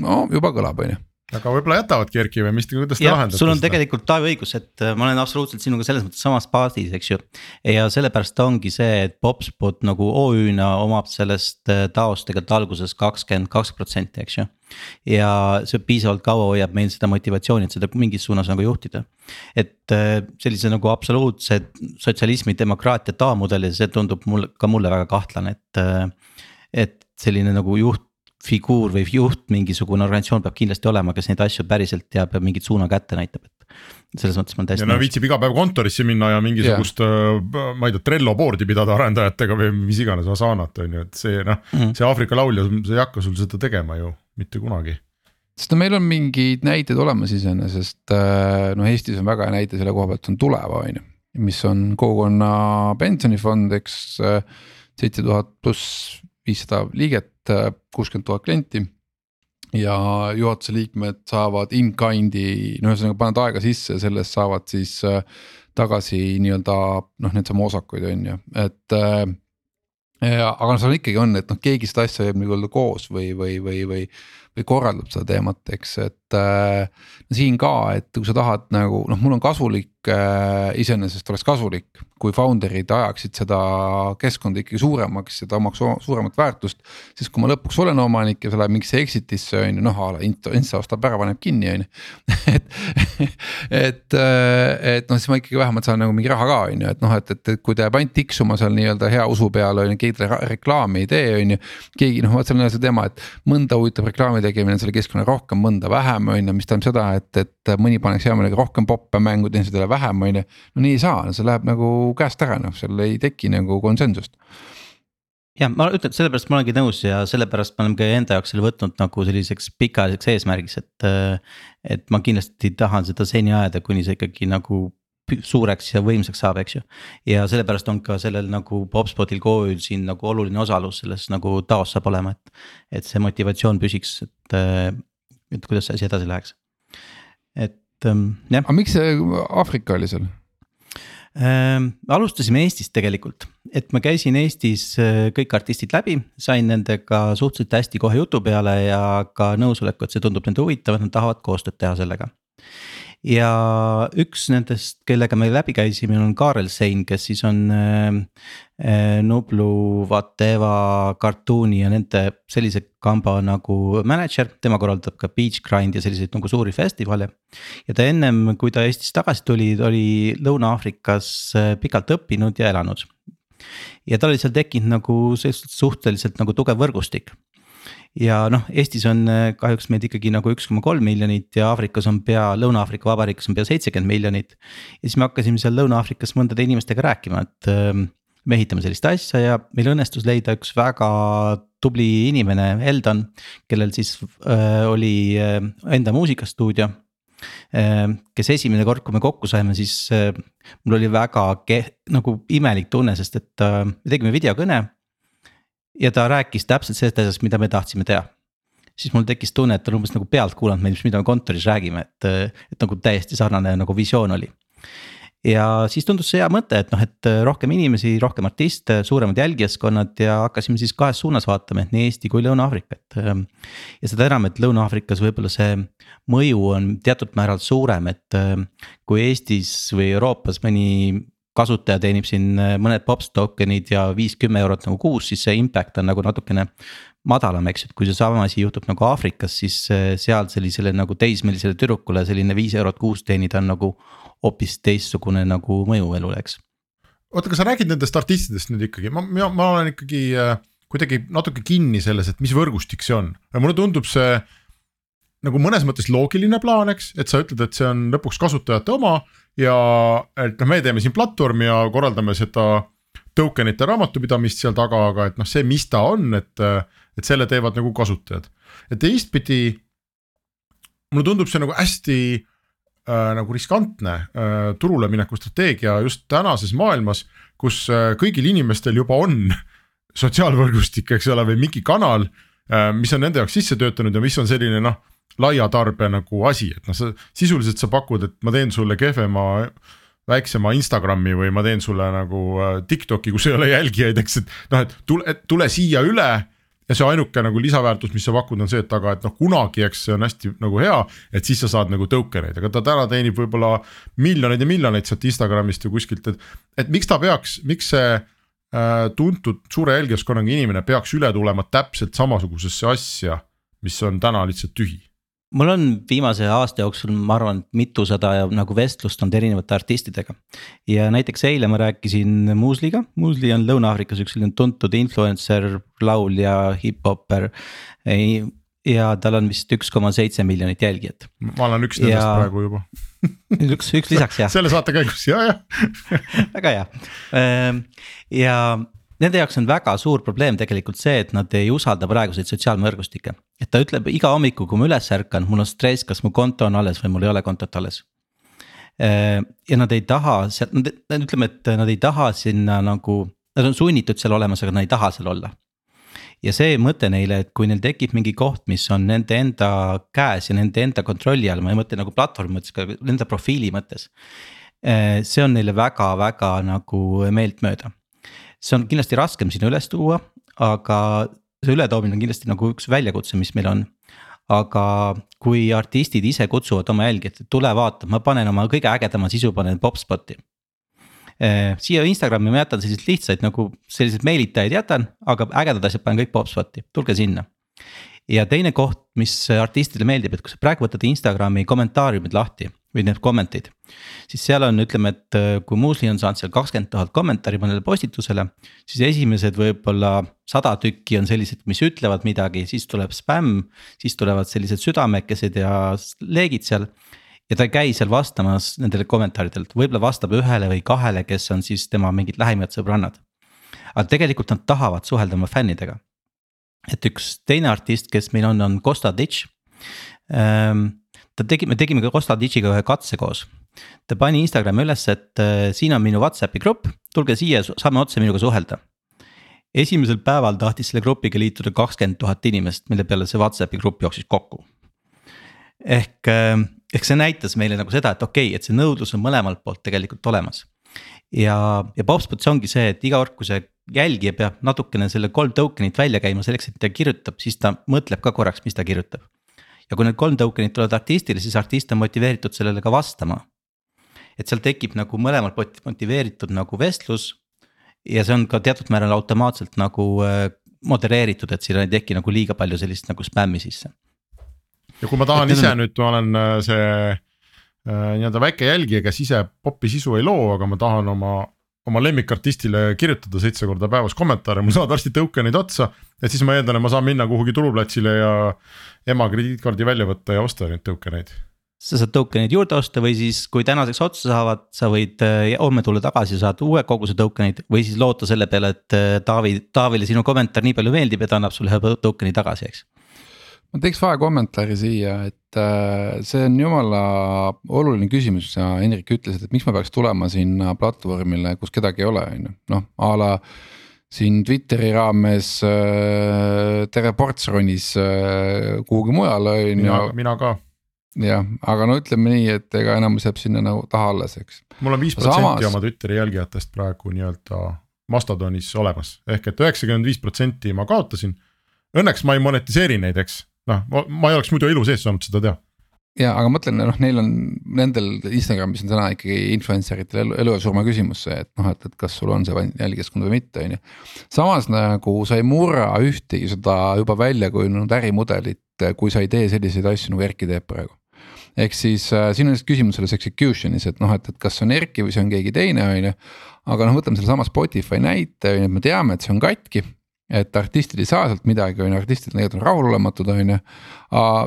B: no juba kõlab, on ju
A: aga võib-olla jätavadki Erki või mis, kuidas te lahendate
C: sul on seda? tegelikult Taavi õigus, et äh, ma olen absoluutselt sinuga selles mõttes samas paadis, eks ju. ja sellepärast ongi see, et Popspot nagu OÜ-na omab sellest äh, taost tegelikult alguses kakskümmend kaks protsenti, eks ju. ja see piisavalt kaua hoiab meil seda motivatsiooni, et seda mingis suunas nagu juhtida. et äh, sellise nagu absoluutse sotsialismi demokraatia taamudel ja see tundub mulle ka mulle väga kahtlane, et. et selline nagu juht figuur või juht, mingisugune organisatsioon peab kindlasti olema, kes neid asju päriselt teab ja mingit suuna kätte näitab, et. selles mõttes ma olen täiesti.
A: ja no viitsib iga päev kontorisse minna ja mingisugust yeah., äh, ma ei tea, Trello board'i pidada arendajatega või mis iganes Asanat on ju, et see noh mm -hmm., see Aafrika laulja, see ei hakka sul seda tegema ju mitte kunagi
B: sest no meil on mingid näited olemas iseenesest, äh, noh Eestis on väga hea näide selle koha pealt on Tuleva on ju, mis on kogukonna pensionifond, eks. Äh, seitse tuhat pluss viissada liiget, kuuskümmend tuhat klienti. ja juhatuse liikmed saavad in-kind'i, no ühesõnaga paned aega sisse, sellest saavad siis äh, tagasi nii-öelda noh, neid samu osakuid on ju, et äh, ja aga noh, seal ikkagi on, et noh, keegi seda asja hoiab nii-öelda koos või, või, või, või või korraldab seda teemat, eks, et äh,. siin ka, et kui sa tahad nagu noh, mul on kasulik äh,, iseenesest oleks kasulik, kui founder'id ajaksid seda keskkonda ikkagi suuremaks ja ta omaks suuremat väärtust. siis kui ma lõpuks olen omanik ja see läheb mingisse exit'isse on ju noh a la Insta, ostab ära, paneb kinni on ju. *laughs* et, et, äh, et noh, siis ma ikkagi vähemalt saan nagu mingi raha ka on ju, et noh, et, et, et kui ta jääb ainult tiksuma seal nii-öelda hea usu peale on ju, keegi reklaami ei tee, on ju. keegi noh, vot seal on see teema, et mõnda huvitab reklaami tegemine selle keskkonna rohkem, mõnda vähem, on ju, mis tähendab seda, et, et mõni paneks hea meelega rohkem poppe mängu, teisele vähem, on ju. no nii ei saa, see läheb nagu käest ära, noh, seal ei teki nagu konsensust
C: jah, ma ütlen, sellepärast ma olengi nõus ja sellepärast me oleme ka enda jaoks selle võtnud nagu selliseks pikaajaliseks eesmärgiks, et. et ma kindlasti tahan seda seni ajada, kuni see ikkagi nagu suureks ja võimsaks saab, eks ju. ja sellepärast on ka sellel nagu Popspotil KÜ-l siin nagu oluline osalus selles nagu taos saab olema, et. et see motivatsioon püsiks, et, et kuidas see asi edasi läheks. et ähm, jah.
B: aga miks see Aafrika oli seal?
C: Ähm, alustasime Eestist tegelikult, et ma käisin Eestis äh, kõik artistid läbi, sain nendega suhteliselt hästi kohe jutu peale ja ka nõusoleku, et see tundub nende huvitav, et nad tahavad koostööd teha sellega ja üks nendest, kellega me läbi käisime, on Kaarel Sein, kes siis on äh, äh, Nublu, Vateva, Cartooni ja nende sellise kamba nagu mänedžer, tema korraldab ka Beach Grind ja selliseid nagu suuri festivale. ja ta ennem, kui ta Eestist tagasi tuli, oli Lõuna-Aafrikas äh, pikalt õppinud ja elanud. ja tal oli seal tekkinud nagu suhteliselt nagu tugev võrgustik ja noh, Eestis on äh, kahjuks meid ikkagi nagu üks koma kolm miljonit ja Aafrikas on pea, Lõuna-Aafrika Vabariigis on pea seitsekümmend miljonit. ja siis me hakkasime seal Lõuna-Aafrikas mõndade inimestega rääkima, et äh, me ehitame sellist asja ja meil õnnestus leida üks väga tubli inimene, Eldon, kellel siis äh, oli äh, enda muusikastuudio äh,. kes esimene kord, kui me kokku saime, siis äh, mul oli väga ke-, nagu imelik tunne, sest et äh, me tegime videokõne ja ta rääkis täpselt sellest asjast, mida me tahtsime teha. siis mul tekkis tunne, et ta on umbes nagu pealt kuulanud meil, mida me kontoris räägime, et, et nagu täiesti sarnane nagu visioon oli. ja siis tundus see hea mõte, et noh, et rohkem inimesi, rohkem artiste, suuremad jälgijaskonnad ja hakkasime siis kahes suunas vaatama, et nii Eesti kui Lõuna-Aafrikat. ja seda enam, et Lõuna-Aafrikas võib-olla see mõju on teatud määral suurem, et kui Eestis või Euroopas mõni kasutaja teenib siin äh, mõned pops token'id ja viis-kümme eurot nagu kuus, siis see impact on nagu natukene madalam, eks. Ju, et kui seesama asi juhtub nagu Aafrikas, siis äh, seal sellisele nagu teismelisele tüdrukule selline viis eurot kuus teenida on nagu hoopis teistsugune nagu mõju elule, eks.
A: oota, kas sa räägid nendest artistidest nüüd ikkagi, ma, ma, ma olen ikkagi äh, kuidagi natuke kinni selles, et mis võrgustik see on, mulle tundub see nagu mõnes mõttes loogiline plaan, eks, et sa ütled, et see on lõpuks kasutajate oma ja et noh, me teeme siin platvormi ja korraldame seda tokenite raamatupidamist seal taga, aga et noh, see, mis ta on, et, et selle teevad nagu kasutajad. et teistpidi mulle tundub see nagu hästi äh, nagu riskantne äh, turule mineku strateegia just tänases maailmas, kus äh, kõigil inimestel juba on sotsiaalvõrgustik, eks ole, või mingi kanal äh,, mis on nende jaoks sisse töötanud ja mis on selline noh laia tarbe nagu asi, et noh, sa sisuliselt sa pakud, et ma teen sulle kehvema väiksema Instagrami või ma teen sulle nagu äh, TikTok'i, kus ei ole jälgijaid, eks, et noh, et tule, tule siia üle ja see ainuke nagu lisaväärtus, mis sa pakud, on see, et aga, et noh, kunagi, eks see on hästi nagu hea, et siis sa saad nagu token eid, aga ta täna teenib võib-olla miljoneid ja miljoneid sealt Instagramist või kuskilt, et. et miks ta peaks, miks see äh, tuntud suure jälgijaskonnaga inimene peaks üle tulema täpselt samasugusesse asja, mis on täna lihtsalt tühi
C: mul on viimase aasta jooksul, ma arvan, mitusada nagu vestlust olnud erinevate artistidega. ja näiteks eile ma rääkisin Muusliga, Muusli on Lõuna-Aafrikas üks selline tuntud influencer, laulja, hip-hopper. ja tal on vist üks koma seitse miljonit jälgijat.
A: ma olen üks nendest ja... praegu juba *laughs*
C: üks, üks lisaks jah
A: selle saate käigus ja,
C: jah *laughs* väga hea ehm, ja Nende jaoks on väga suur probleem tegelikult see, et nad ei usalda praeguseid sotsiaalvõrgustikke. et ta ütleb iga hommiku, kui ma üles ärkan, mul on stress, kas mu konto on alles või mul ei ole kontot alles. Äh, ja nad ei taha seal, ütleme, et nad ei taha sinna nagu, nad on sunnitud seal olemas, aga nad ei taha seal olla. ja see mõte neile, et kui neil tekib mingi koht, mis on nende enda käes ja nende enda kontrolli all, ma ei mõtle nagu platvormi mõttes, aga nende profiili mõttes. Äh, see on neile väga-väga nagu meeltmööda see on kindlasti raskem sinna üles tuua, aga see ületoomine on kindlasti nagu üks väljakutse, mis meil on. aga kui artistid ise kutsuvad oma jälgijat, et tule vaata, ma panen oma kõige ägedama sisu, panen popspot'i. Eh, siia Instagrami ma jätan selliseid lihtsaid nagu selliseid meelitajaid jätan, aga ägedad asjad panen kõik popspot'i, tulge sinna ja teine koht, mis artistidele meeldib, et kui sa praegu võtad Instagrami kommentaariumid lahti või need comment'id. siis seal on, ütleme, et äh, kui Muusli on saanud seal kakskümmend tuhat kommentaari mõnele postitusele. siis esimesed võib-olla sada tükki on sellised, mis ütlevad midagi, siis tuleb spämm, siis tulevad sellised südamekesed ja leegid seal ja ta ei käi seal vastamas nendele kommentaaridele, võib-olla vastab ühele või kahele, kes on siis tema mingid lähimad sõbrannad. aga tegelikult nad tahavad suhelda oma fännidega et üks teine artist, kes meil on, on Costa Ditch ähm,. Ta tegi, me tegime ka Costa Ditchiga ühe katse koos. ta pani Instagrami üles, et äh, siin on minu Whatsappi grupp, tulge siia, saame otse minuga suhelda. esimesel päeval tahtis selle grupiga liituda kakskümmend tuhat inimest, mille peale see Whatsappi grupp jooksis kokku. ehk äh,, ehk see näitas meile nagu seda, et okei okay,, et see nõudlus on mõlemalt poolt tegelikult olemas ja, ja Popspots ongi see, et iga kord, kui see jälgija peab natukene selle kolm token'it välja käima selleks, et ta kirjutab, siis ta mõtleb ka korraks, mis ta kirjutab. Ja kui need kolm token'it tulevad artistile, siis artist on motiveeritud sellele ka vastama. et seal tekib nagu mõlemalt motiveeritud nagu vestlus. ja see on ka teatud määral automaatselt nagu äh, modereeritud, et siin ei teki nagu liiga palju sellist nagu spämmi sisse.
A: ja kui ma tahan et ise on... nüüd, ma olen äh, see äh, nii-öelda väike jälgija, kes ise popi sisu ei loo, aga ma tahan oma oma lemmikartistile kirjutada seitse korda päevas kommentaare, mul saavad varsti tõukeneid otsa. et siis ma eeldan, et ma saan minna kuhugi tuluplatsile ja ema krediitkaardi välja võtta ja osta neid tõukeneid.
C: sa saad tõukeneid juurde osta või siis, kui tänaseks otsa saavad, sa võid äh, homme tulla tagasi, saad uue koguse tõukeneid või siis loota selle peale, et äh, Taavi, Taavile sinu kommentaar nii palju meeldib ja ta annab sulle ühe tõukeni tagasi, eks
B: ma teeks vahekommentaari siia, et äh, see on jumala oluline küsimus ja Hendrik ütles, et miks ma peaks tulema sinna platvormile, kus kedagi ei ole, on ju, noh a la siin Twitteri raames äh, Tere Ports ronis äh, kuhugi mujale on
A: ju. mina ka.
B: jah, aga no ütleme nii, et ega enamus jääb sinna nagu taha alles, eks.
A: mul on viis protsenti oma Twitteri jälgijatest praegu nii-öelda Mastodonis olemas, ehk et üheksakümmend viis protsenti ma kaotasin. Õnneks ma ei monetiseeri neid, eks, noh, ma ei oleks muidu elu sees saanud seda teha
B: ja aga mõtlen, noh, neil on nendel Instagramis on täna ikkagi influencer itel elu, elu ja surma küsimus see, et noh, et, et kas sul on see jälgijaskond või mitte, on ju. samas nagu sa ei murra ühtegi seda juba välja kujunenud ärimudelit, kui sa ei tee selliseid asju nagu Erki teeb praegu. ehk siis äh, siin on küsimus selles execution'is, et noh, et, et kas see on Erki või see on keegi teine, on ju. aga noh, võtame sellesama Spotify näite, on ju, et me teame, et see on katki et artistid ei saa sealt midagi, on ju, artistid tegelikult on rahulolematud, on ju.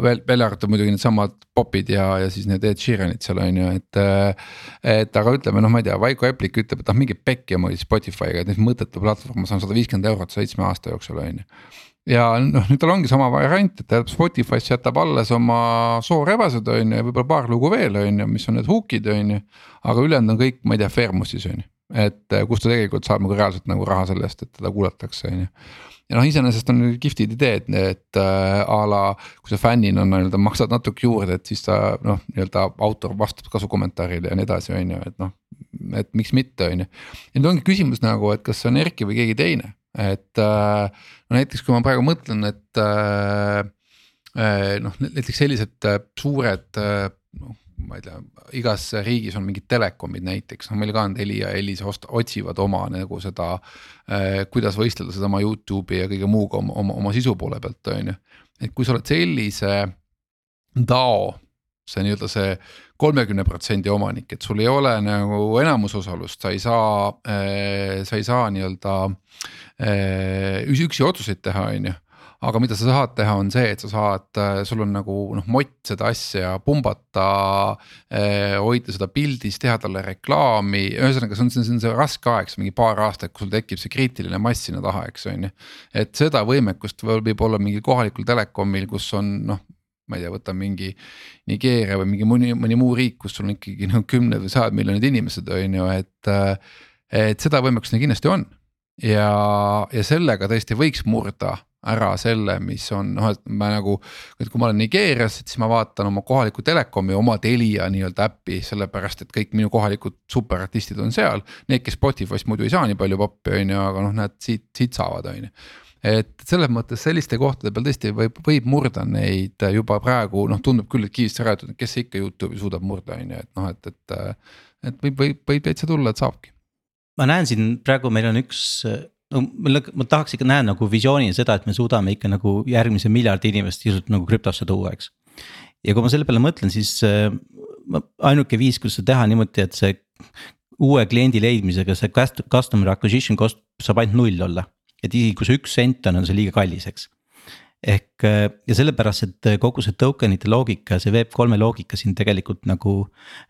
B: veel, välja arvatud muidugi needsamad popid ja, ja siis need Ed Sheeranid seal on ju, et. et aga ütleme, noh, ma ei tea, Vaiko Eplik ütleb, et noh, mingi pekki mul Spotify'ga, et mõttetu platvorm, ma saan sada viiskümmend eurot seitsme aasta jooksul, on ju ja noh, nüüd tal ongi sama variant, et ta jätab Spotify'sse jätab alles oma soorebased on ju ja võib-olla paar lugu veel on ju, mis on need hook'id on ju. aga ülejäänud on kõik, ma ei tea, Fairmosis on ju et äh, kus ta tegelikult saab nagu reaalselt nagu raha selle eest, et teda kuulatakse, on ju. ja noh, iseenesest on kihvtid ideed, et äh, a la kui sa fännina nii-öelda maksad natuke juurde, et siis ta noh, nii-öelda autor vastab kasukommentaarile ja nii edasi, on ju, et noh. et miks mitte, on ju, ja nüüd ongi küsimus nagu, et kas see on Erki või keegi teine, et äh, no näiteks kui ma praegu mõtlen, et äh, noh, näiteks sellised suured noh ma ei tea, igas riigis on mingid telekomid näiteks, noh meil ka on Telia ja Elisa otsivad oma nagu seda äh,. kuidas võistelda seda oma Youtube'i ja kõige muuga oma, oma, oma sisu poole pealt, on ju. et kui sa oled sellise DAO, see nii-öelda see kolmekümne protsendi omanik, et sul ei ole nagu enamusosalust, sa ei saa äh,, sa ei saa nii-öelda äh, üksi otsuseid teha, on ju aga mida sa saad teha, on see, et sa saad, äh, sul on nagu noh, mott seda asja pumbata eh,. hoida seda pildis, teha talle reklaami, ühesõnaga, see on, see on see raske aeg, see mingi paar aastat, kui sul tekib see kriitiline mass sinna taha, eks on ju. et seda võimekust võib olla mingil kohalikul telekomil, kus on noh ma ei tea, võta mingi Nigeeria või mingi mõni, mõni muu riik, kus sul on ikkagi noh kümned või sajad miljonid inimesed, on ju, et. Äh, et seda võimekust neil kindlasti on ja, ja sellega tõesti võiks murda ära selle, mis on noh, et ma nagu. et kui ma olen Nigeerias, et siis ma vaatan oma kohalikku telekomi oma Telia nii-öelda äppi, sellepärast et kõik minu kohalikud superartistid on seal. Need, kes Spotify'st muidu ei saa nii palju poppi, on ju, aga noh, näed siit, siit saavad, on ju et selles mõttes selliste kohtade peal tõesti võib, võib murda neid juba praegu noh, tundub küll, et kivist rajatud, kes ikka Youtube'i suudab murda, on ju, et noh, et, et. et võib, võib, võib täitsa tulla, et saabki.
C: ma näen siin praegu meil on üks no ma, tahaks ikka näha nagu visiooni seda, et me suudame ikka nagu järgmise miljardi inimest sisuliselt nagu krüptosse tuua, eks. ja kui ma selle peale mõtlen, siis äh, ainuke viis, kuidas seda teha niimoodi, et see uue kliendi leidmisega see customer acquisition cost saab ainult null olla. et isegi kui see üks sent on, on see liiga kallis, eks ehk äh, ja sellepärast, et äh, kogu see tokenite loogika, see Web3 loogika siin tegelikult nagu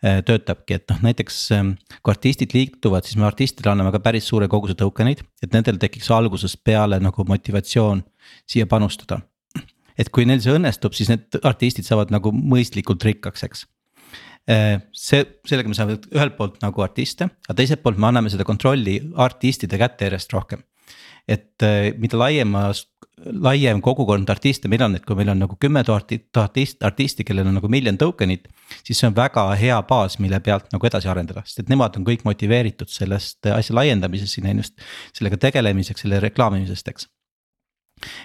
C: äh, töötabki, et noh, näiteks ähm, kui artistid liituvad, siis me artistidele anname ka päris suure koguse token eid, et nendel tekiks algusest peale nagu motivatsioon siia panustada. et kui neil see õnnestub, siis need artistid saavad nagu mõistlikult rikkaks, eks see, sellega me saame ühelt poolt nagu artiste, aga teiselt poolt me anname seda kontrolli artistide kätte järjest rohkem. et mida laiemas laiem kogukond artiste meil on, et kui meil on nagu kümme tuhat artisti, artisti, kellel on nagu miljon token'it. siis see on väga hea baas, mille pealt nagu edasi arendada, sest et nemad on kõik motiveeritud sellest asja laiendamisest sinna just sellega tegelemiseks, selle reklaamimisest, eks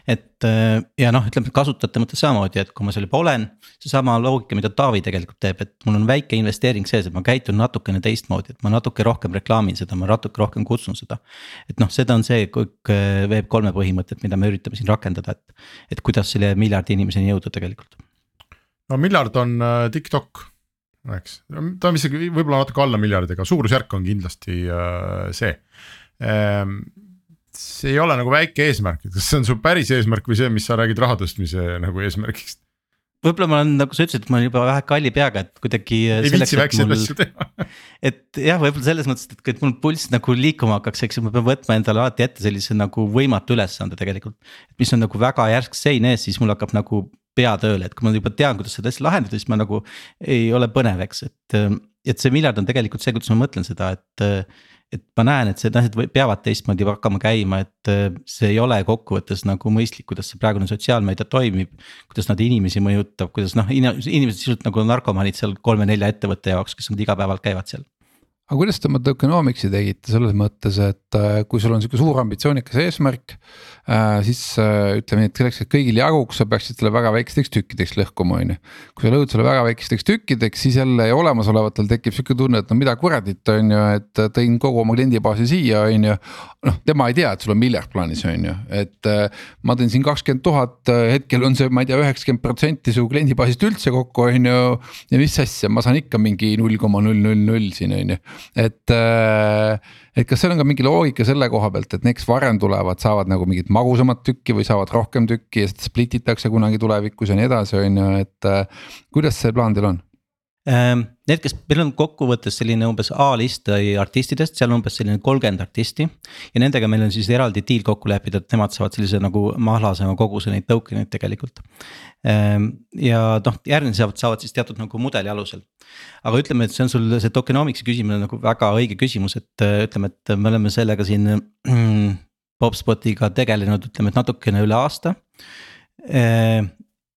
C: et äh, ja noh, ütleme kasutajate mõttes samamoodi, et kui ma seal juba olen, seesama loogika, mida Taavi tegelikult teeb, et mul on väike investeering sees, et ma käitun natukene teistmoodi, et ma natuke rohkem reklaamin seda, ma natuke rohkem kutsun seda. et noh, seda on see kõik äh, Web3 põhimõtted, mida me üritame siin rakendada, et, et kuidas selle miljardi inimeseni jõuda tegelikult.
A: no miljard on äh, TikTok, eks, ta on isegi võib-olla natuke alla miljardi, aga suurusjärk on kindlasti see ehm, see ei ole nagu väike eesmärk, et kas see on su päris eesmärk või see, mis sa räägid raha tõstmise nagu eesmärgist?
C: võib-olla ma olen, nagu sa ütlesid, et ma olen juba vähe kalli peaga, et kuidagi.
A: ei viitsi väikseid asju teha *laughs*
C: et jah, võib-olla selles mõttes, et, et mul pulss nagu liikuma hakkaks, eks ju, ma pean võtma endale alati ette sellise nagu võimatu ülesande tegelikult. mis on nagu väga järsk sein ees, siis mul hakkab nagu pea tööle, et kui ma juba tean, kuidas seda asja lahendada, siis ma nagu ei ole põnev, eks, et. et see miljard on tegelikult see, kuidas ma mõtlen seda, et et ma näen, et need asjad peavad teistmoodi hakkama käima, et äh, see ei ole kokkuvõttes nagu mõistlik, kuidas see praegune sotsiaalmeedia toimib. kuidas nad inimesi mõjutab, kuidas noh, inimesed sisuliselt nagu narkomaanid seal kolme-nelja ettevõtte jaoks, kes nad igapäevalt käivad seal
B: aga kuidas te oma tokenomics'i tegite selles mõttes, et äh, kui sul on sihuke suur ambitsioonikas eesmärk. Äh, siis äh, ütleme nii, et selleks, et kõigil jaguks, sa peaksid selle väga väikesteks tükkideks lõhkuma, on ju. kui sa lõhud selle väga väikesteks tükkideks, siis jälle olemasolevatel tekib sihuke tunne, et no mida kuradit, on ju, et tõin kogu oma kliendibaasi siia, on ju. noh, tema ei tea, et sul on miljard plaanis, on ju, et ma teen siin kakskümmend tuhat, hetkel on see, ma ei tea, üheksakümmend protsenti su kliendibaasist üldse kokku, on ju. ja mis asja, ma saan ikka mingi null koma null null null siin, on ju et, äh, et kas seal on ka mingi loogika selle koha pealt, et kes varem tulevad, saavad nagu mingit magusamat tükki või saavad rohkem tükki ja seda split itakse kunagi tulevikus ja nii edasi, on ju, et äh, kuidas see plaan teil on?
C: Ehm, need, kes, meil on kokkuvõttes selline umbes A-list artistidest, seal on umbes selline kolmkümmend artisti. ja nendega meil on siis eraldi deal kokku lepitud, et nemad saavad sellise nagu mahlasema koguse neid token eid tegelikult. Ehm, ja noh, järgmised saavad, saavad siis teatud nagu mudeli alusel. aga ütleme, et see on sul see tokenomics'i küsimus on nagu väga õige küsimus, et ütleme, et me oleme sellega siin *clears throat* PopSpotiga tegelenud, ütleme, et natukene üle aasta.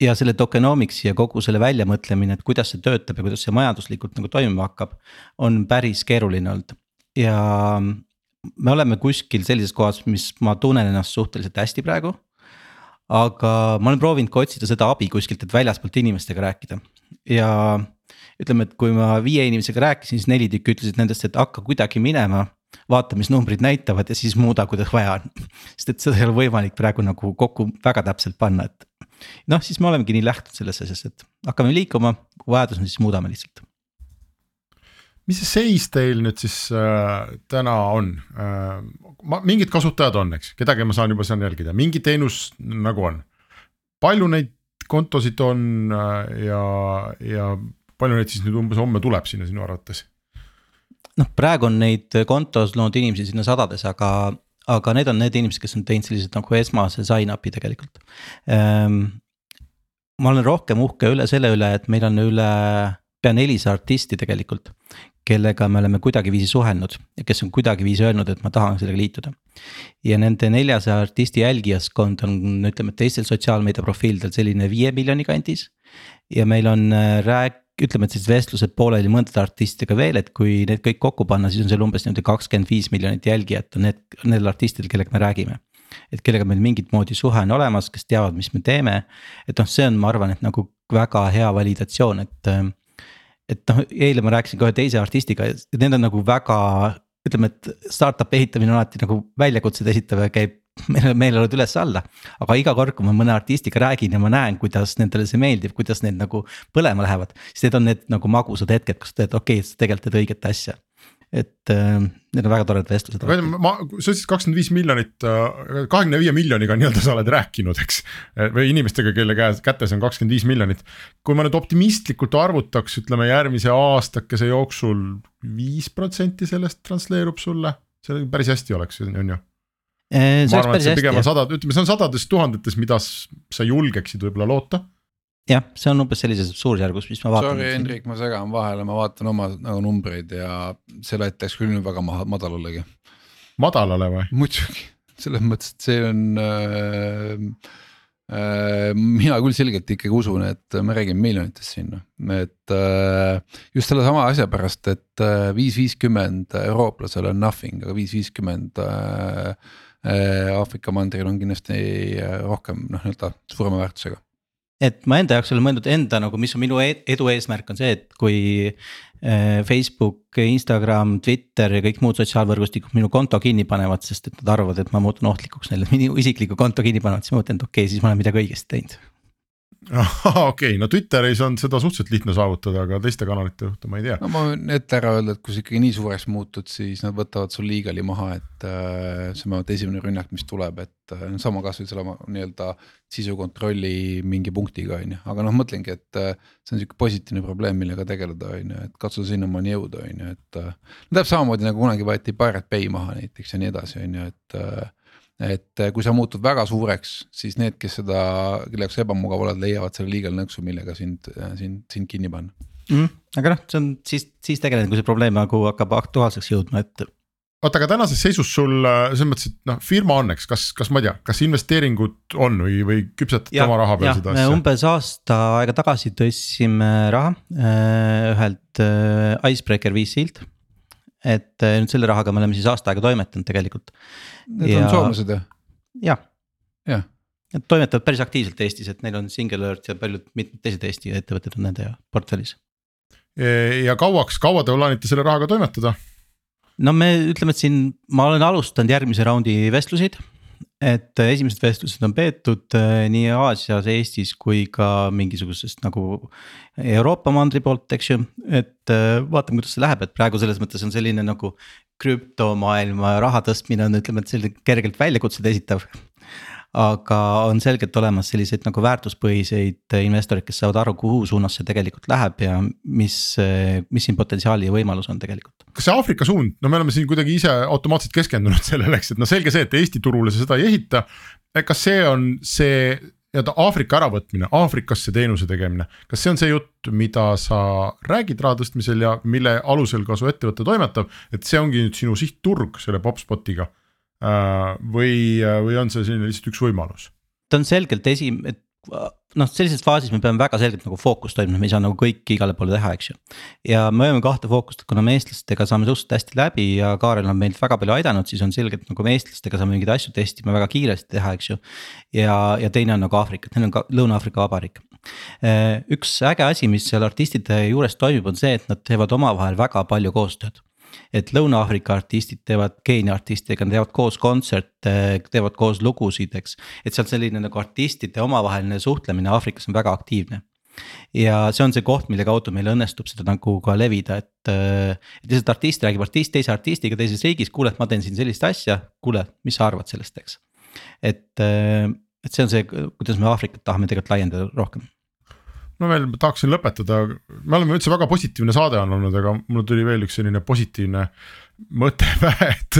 C: Ja selle tokenomics'i ja kogu selle väljamõtlemine, et kuidas see töötab ja kuidas see majanduslikult nagu toimima hakkab, on päris keeruline olnud ja me oleme kuskil sellises kohas, mis ma tunnen ennast suhteliselt hästi praegu. aga ma olen proovinud ka otsida seda abi kuskilt, et väljaspoolt inimestega rääkida ja ütleme, et kui ma viie inimesega rääkisin, siis neli tükki ütlesid nendest, et hakka kuidagi minema. vaata, mis numbrid näitavad ja siis muuda, kuidas vaja on. *laughs* sest et seda ei ole võimalik praegu nagu kokku väga täpselt panna, et. Noh, siis me olemegi nii lähtunud selles asjas, et hakkame liikuma, kui vajadus on, siis muudame lihtsalt
A: mis see seis teil nüüd siis äh, täna on äh,? ma, mingid kasutajad on, eks, kedagi ma saan juba saan jälgida, mingi teenus nagu on. palju neid kontosid on äh, ja, ja palju neid siis nüüd umbes homme tuleb sinna sinu arvates?
C: noh, praegu on neid kontos loonud inimesi sinna sadades, aga, aga need on need inimesed, kes on teinud sellised nagu esmase sign-up'i tegelikult ähm,. ma olen rohkem uhke üle selle üle, et meil on üle pea nelisada artisti tegelikult, kellega me oleme kuidagiviisi suhelnud ja kes on kuidagiviisi öelnud, et ma tahan sellega liituda. ja nende neljasaja artisti jälgijaskond on, ütleme, teistel sotsiaalmeedia profiilidel selline viie miljoni kandis. ja meil on äh, rääk-, ütleme, et siis vestlused pooleli mõndade artistidega veel, et kui need kõik kokku panna, siis on seal umbes niimoodi kakskümmend viis miljonit jälgijat on need, nendel artistidel, kellega me räägime et kellega meil mingit moodi suhe on olemas, kes teavad, mis me teeme. et noh, see on, ma arvan, et nagu väga hea validatsioon, et et noh, eile ma rääkisin ka ühe teise artistiga ja need on nagu väga, ütleme, et startup'i ehitamine on alati nagu väljakutsed esitav ja käib meil meeleolud üles-alla. aga iga kord, kui ma mõne artistiga räägin ja ma näen, kuidas nendele see meeldib, kuidas need nagu põlema lähevad. siis need on need nagu magusad hetked, kus sa teed, okei okay,, sa tegelikult teed õiget asja et äh, need on väga toredad vestlused.
A: ma, sa ütlesid kakskümmend viis miljonit, äh, kahekümne viie miljoniga nii-öelda sa oled rääkinud, eks. või inimestega, kelle käes, kätes on kakskümmend viis miljonit. kui ma nüüd optimistlikult arvutaks, ütleme järgmise aastakese jooksul viis protsenti sellest transleerub sulle, see päris hästi oleks, on ju
C: see oleks päris hästi.
A: pigem on sadad, ütleme, see on sadades tuhandetes, mida sa julgeksid võib-olla loota
C: jah, see on umbes sellises suurusjärgus, mis ma vaatan.
B: Sorry, Hendrik, ma segan vahele, ma vaatan oma nagu numbreid ja see läks küll nüüd väga maha, madalale.
A: madalale või?
B: muidugi, *laughs* selles mõttes, et see on äh, äh, mina küll selgelt ikkagi usun, et me räägime miljonitest siin, et äh, just sellesama asja pärast, et äh, viis viiskümmend eurooplasele on nothing, aga viis viiskümmend Aafrika mandril on kindlasti rohkem noh, nii-öelda suurema väärtusega.
C: Et ma enda jaoks olen mõelnud enda nagu, mis on minu e-, edu eesmärk on see, et kui äh, Facebook, Instagram, Twitter ja kõik muud sotsiaalvõrgustikud minu konto kinni panevad, sest et nad arvavad, et ma muutun ohtlikuks neile, minu isikliku konto kinni panevad, siis ma mõtlen, et okei okay,, siis ma olen midagi õigesti teinud
A: okei okay., no Twitteris on seda suhteliselt lihtne saavutada, aga teiste kanalite kohta ma ei tea.
B: no ma võin ette ära öelda, et kui sa ikkagi nii suureks muutud, siis nad võtavad sul liigali maha, et äh, see on esimene rünnak, mis tuleb, et äh, sama kasvõi selle nii-öelda sisukontrolli mingi punktiga on ju, aga noh, mõtlengi, et äh, see on sihuke positiivne probleem, millega tegeleda, on ju, et katsuda sinnamaani jõuda, on ju, et äh,. no täpselt samamoodi nagu kunagi võeti Pirate Bay maha näiteks ja nii edasi, on ju, et äh, et eh, kui sa muutud väga suureks, siis need, kes seda, kelle jaoks ebamugav oled, leiavad selle legal nõksu, millega sind, eh, sind, sind kinni panna
C: mm,. aga noh, see on siis, siis tegelikult, kui see probleem nagu hakkab aktuaalseks jõudma, et.
A: oota, aga tänases seisus sul selles mõttes, et noh, firma on, eks, kas, kas ma ei tea, kas investeeringud on või, või küpsetad oma raha peal seda asja?
C: umbes aasta aega tagasi tõstsime raha ühelt Icebreaker VC-lt et äh, nüüd selle rahaga me oleme siis aasta aega toimetanud tegelikult.
B: Need ja... on soomlased jah?
C: jah
B: ja.
C: Nad toimetavad päris aktiivselt Eestis, et neil on Single Earth ja paljud mitmed teised Eesti ettevõtted on nende portfellis.
A: ja kauaks, kaua te plaanite selle rahaga toimetada?
C: no me ütleme, et siin ma olen alustanud järgmise raundi vestluseid et esimesed vestlused on peetud äh, nii Aasias, Eestis kui ka mingisugusest nagu Euroopa mandri poolt, eks ju. et äh, vaatame, kuidas see läheb, et praegu selles mõttes on selline nagu krüptomaailma raha tõstmine on, ütleme, et selline kergelt väljakutseid esitav aga on selgelt olemas selliseid nagu väärtuspõhiseid investoreid, kes saavad aru, kuhu suunas see tegelikult läheb ja mis, mis siin potentsiaali ja võimalus on tegelikult.
A: kas see Aafrika suund, no me oleme siin kuidagi ise automaatselt keskendunud *laughs* sellele, eks, et no selge see, et Eesti turule sa seda ei ehita. kas see on see nii-öelda Aafrika äravõtmine, Aafrikasse teenuse tegemine, kas see on see jutt, mida sa räägid raha tõstmisel ja mille alusel ka su ettevõte toimetab, et see ongi nüüd sinu sihtturg selle PopSpotiga või, või on see selline lihtsalt üks võimalus?
C: ta on selgelt esi-, et noh, sellises faasis me peame väga selgelt nagu fookust hoidma, me ei saa nagu kõiki igale poole teha, eks ju. ja me hoiame kahte fookust, kuna me eestlastega saame suhteliselt hästi läbi ja Kaarel on meilt väga palju aidanud, siis on selgelt nagu me eestlastega saame mingeid asju testima väga kiiresti teha, eks ju. ja, ja teine on nagu Aafrika, neil on ka Lõuna-Aafrika Vabariik. üks äge asi, mis seal artistide juures toimub, on see, et nad teevad omavahel väga palju koostööd et Lõuna-Aafrika artistid teevad Keenia artistidega, nad teevad koos kontserte, teevad koos lugusid, eks. et seal selline nagu artistide omavaheline suhtlemine Aafrikas on väga aktiivne. ja see on see koht, mille kaudu meil õnnestub seda nagu ka levida, et, et lihtsalt artist räägib artist teise artistiga teises riigis, kuule, ma teen siin sellist asja, kuule, mis sa arvad sellest, eks. et, et see on see, kuidas me Aafrikat tahame tegelikult laiendada rohkem
A: no veel tahaksin lõpetada, me oleme üldse väga positiivne saade on olnud, aga mul tuli veel üks selline positiivne mõte *laughs* pähe, et,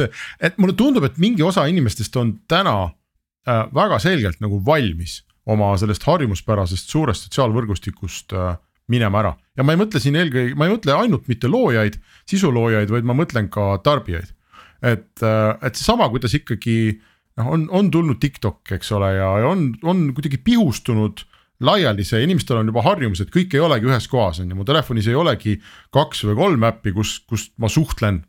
A: et mulle tundub, et mingi osa inimestest on täna äh, väga selgelt nagu valmis oma sellest harjumuspärasest suurest sotsiaalvõrgustikust äh, minema ära. ja ma ei mõtle siin eelkõige, ma ei mõtle ainult mitte loojaid, sisuloojaid, vaid ma mõtlen ka tarbijaid. et, äh, et seesama, kuidas ikkagi noh, on, on tulnud TikTok, eks ole, ja on, on kuidagi pihustunud laiali see, inimestel on juba harjumus, et kõik ei olegi ühes kohas, on ju, mu telefonis ei olegi kaks või kolm äppi, kus, kus ma suhtlen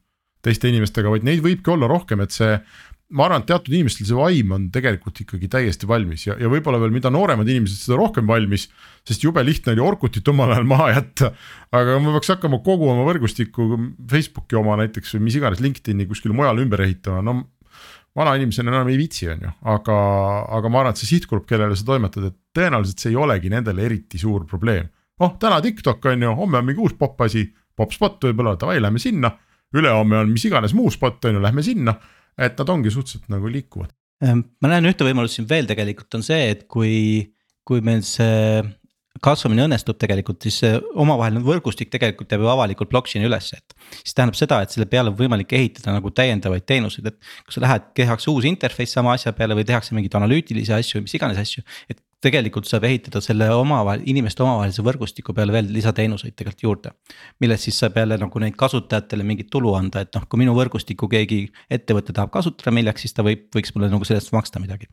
A: teiste inimestega, vaid neid võibki olla rohkem, et see. ma arvan, et teatud inimestel see vaim on tegelikult ikkagi täiesti valmis ja, ja võib-olla veel, mida nooremad inimesed, seda rohkem valmis. sest jube lihtne oli Orkutit omal ajal maha jätta. aga ma peaks hakkama kogu oma võrgustikku, Facebooki oma näiteks või mis iganes, LinkedIn'i kuskil mujal ümber ehitama, no vanainimesena enam ei viitsi, on ju, aga, aga ma arvan, et see sihtgrupp, kellele sa toimetad, et tõenäoliselt see ei olegi nendele eriti suur probleem. oh, täna TikTok on ju, homme on mingi uus popp asi, popp spot võib-olla, davai, lähme sinna. ülehomme on mis iganes muu spot on ju, lähme sinna, et nad ongi suhteliselt nagu liikuvad.
C: Ehm, ma näen ühte võimalust siin veel tegelikult on see, et kui, kui meil see kasvamine õnnestub tegelikult, siis see omavaheline võrgustik tegelikult jääb ju avalikult blockchain'i üles, et. siis tähendab seda, et selle peale on võimalik ehitada nagu täiendavaid teenuseid, et kui sa lähed, tehakse uus interface sama asja peale või tehakse mingeid analüütilisi asju, mis iganes asju. et tegelikult saab ehitada selle omavahel, inimeste omavahelise võrgustiku peale veel lisateenuseid tegelikult juurde. millest siis saab jälle nagu neid kasutajatele mingit tulu anda, et noh, kui minu võrgustikku keegi ettevõte tahab kasutada milleks, siis ta võib, võiks mulle nagu sellest maksta midagi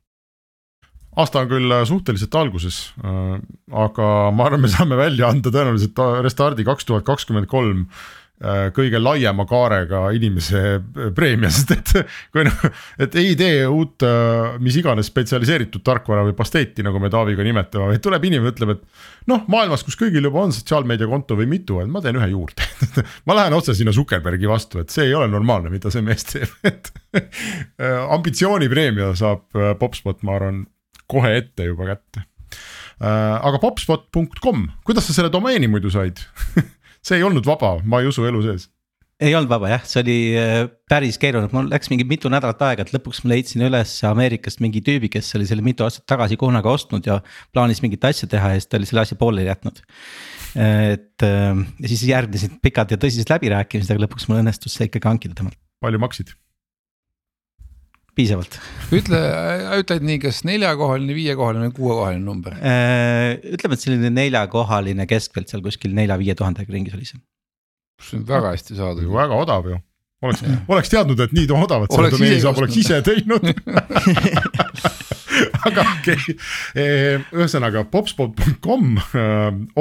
A: aasta on küll äh, suhteliselt alguses, äh, aga ma arvan, me saame välja anda tõenäoliselt Restardi kaks tuhat kakskümmend kolm äh, kõige laiema kaarega inimese preemia, sest et kui noh, et ei tee uut mis iganes spetsialiseeritud tarkvara või pasteeti, nagu me Taaviga nimetame, vaid tuleb inimene, ütleb, et noh, maailmas, kus kõigil juba on sotsiaalmeediakonto või mitu, et ma teen ühe juurde. *laughs* Ma lähen otse sinna Zuckerbergi vastu, et see ei ole normaalne, mida see mees teeb, et ambitsioonipreemia saab Popspot, ma arvan kohe ette juba kätte. Äh, aga popspot.com, kuidas sa selle domeeni muidu said *laughs* see ei olnud vaba, ma ei usu elu sees
C: ei olnud vaba jah, see oli äh, päris keeruline, mul läks mingi mitu nädalat aega, et lõpuks ma leidsin üles Ameerikast mingi tüübi, kes oli selle mitu aastat tagasi kunagi ostnud ja plaanis mingit asja teha ja siis ta oli selle asja pooleli jätnud. et äh, ja siis järgnesid pikad ja tõsised läbirääkimised, aga lõpuks mul õnnestus see ikkagi hankida temalt.
A: palju maksid?
C: Piisavalt.
B: ütle, ütled nii, kas neljakohaline, viiekohaline või kuuekohaline number?
C: Äh, ütleme, et selline neljakohaline keskselt seal kuskil nelja-viie tuhandega ringis oli see.
B: see on väga hästi saadud.
A: väga odav ju, oleks, oleks teadnud, et nii odavat seda domeeni saab, oleks ise teinud aga okei okay., ühesõnaga popspot.com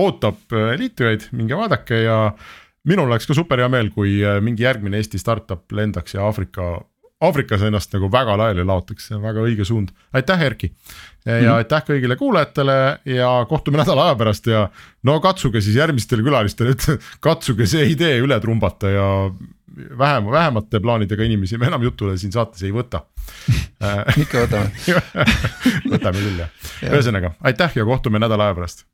A: ootab liitujaid, minge vaadake ja minul oleks ka super hea meel, kui mingi järgmine Eesti startup lendaks ja Aafrika Aafrikas ennast nagu väga laiali laotaks, see on väga õige suund, aitäh, Erki. ja mm -hmm. aitäh kõigile kuulajatele ja kohtume nädala aja pärast ja no katsuge siis järgmistele külalistele, ütle, katsuge see idee üle trumbata ja vähem, vähemate plaanidega inimesi me enam jutule siin saates ei võta *laughs*
B: ikka võtame *laughs*
A: võtame küll jah ja., ühesõnaga aitäh ja kohtume nädala aja pärast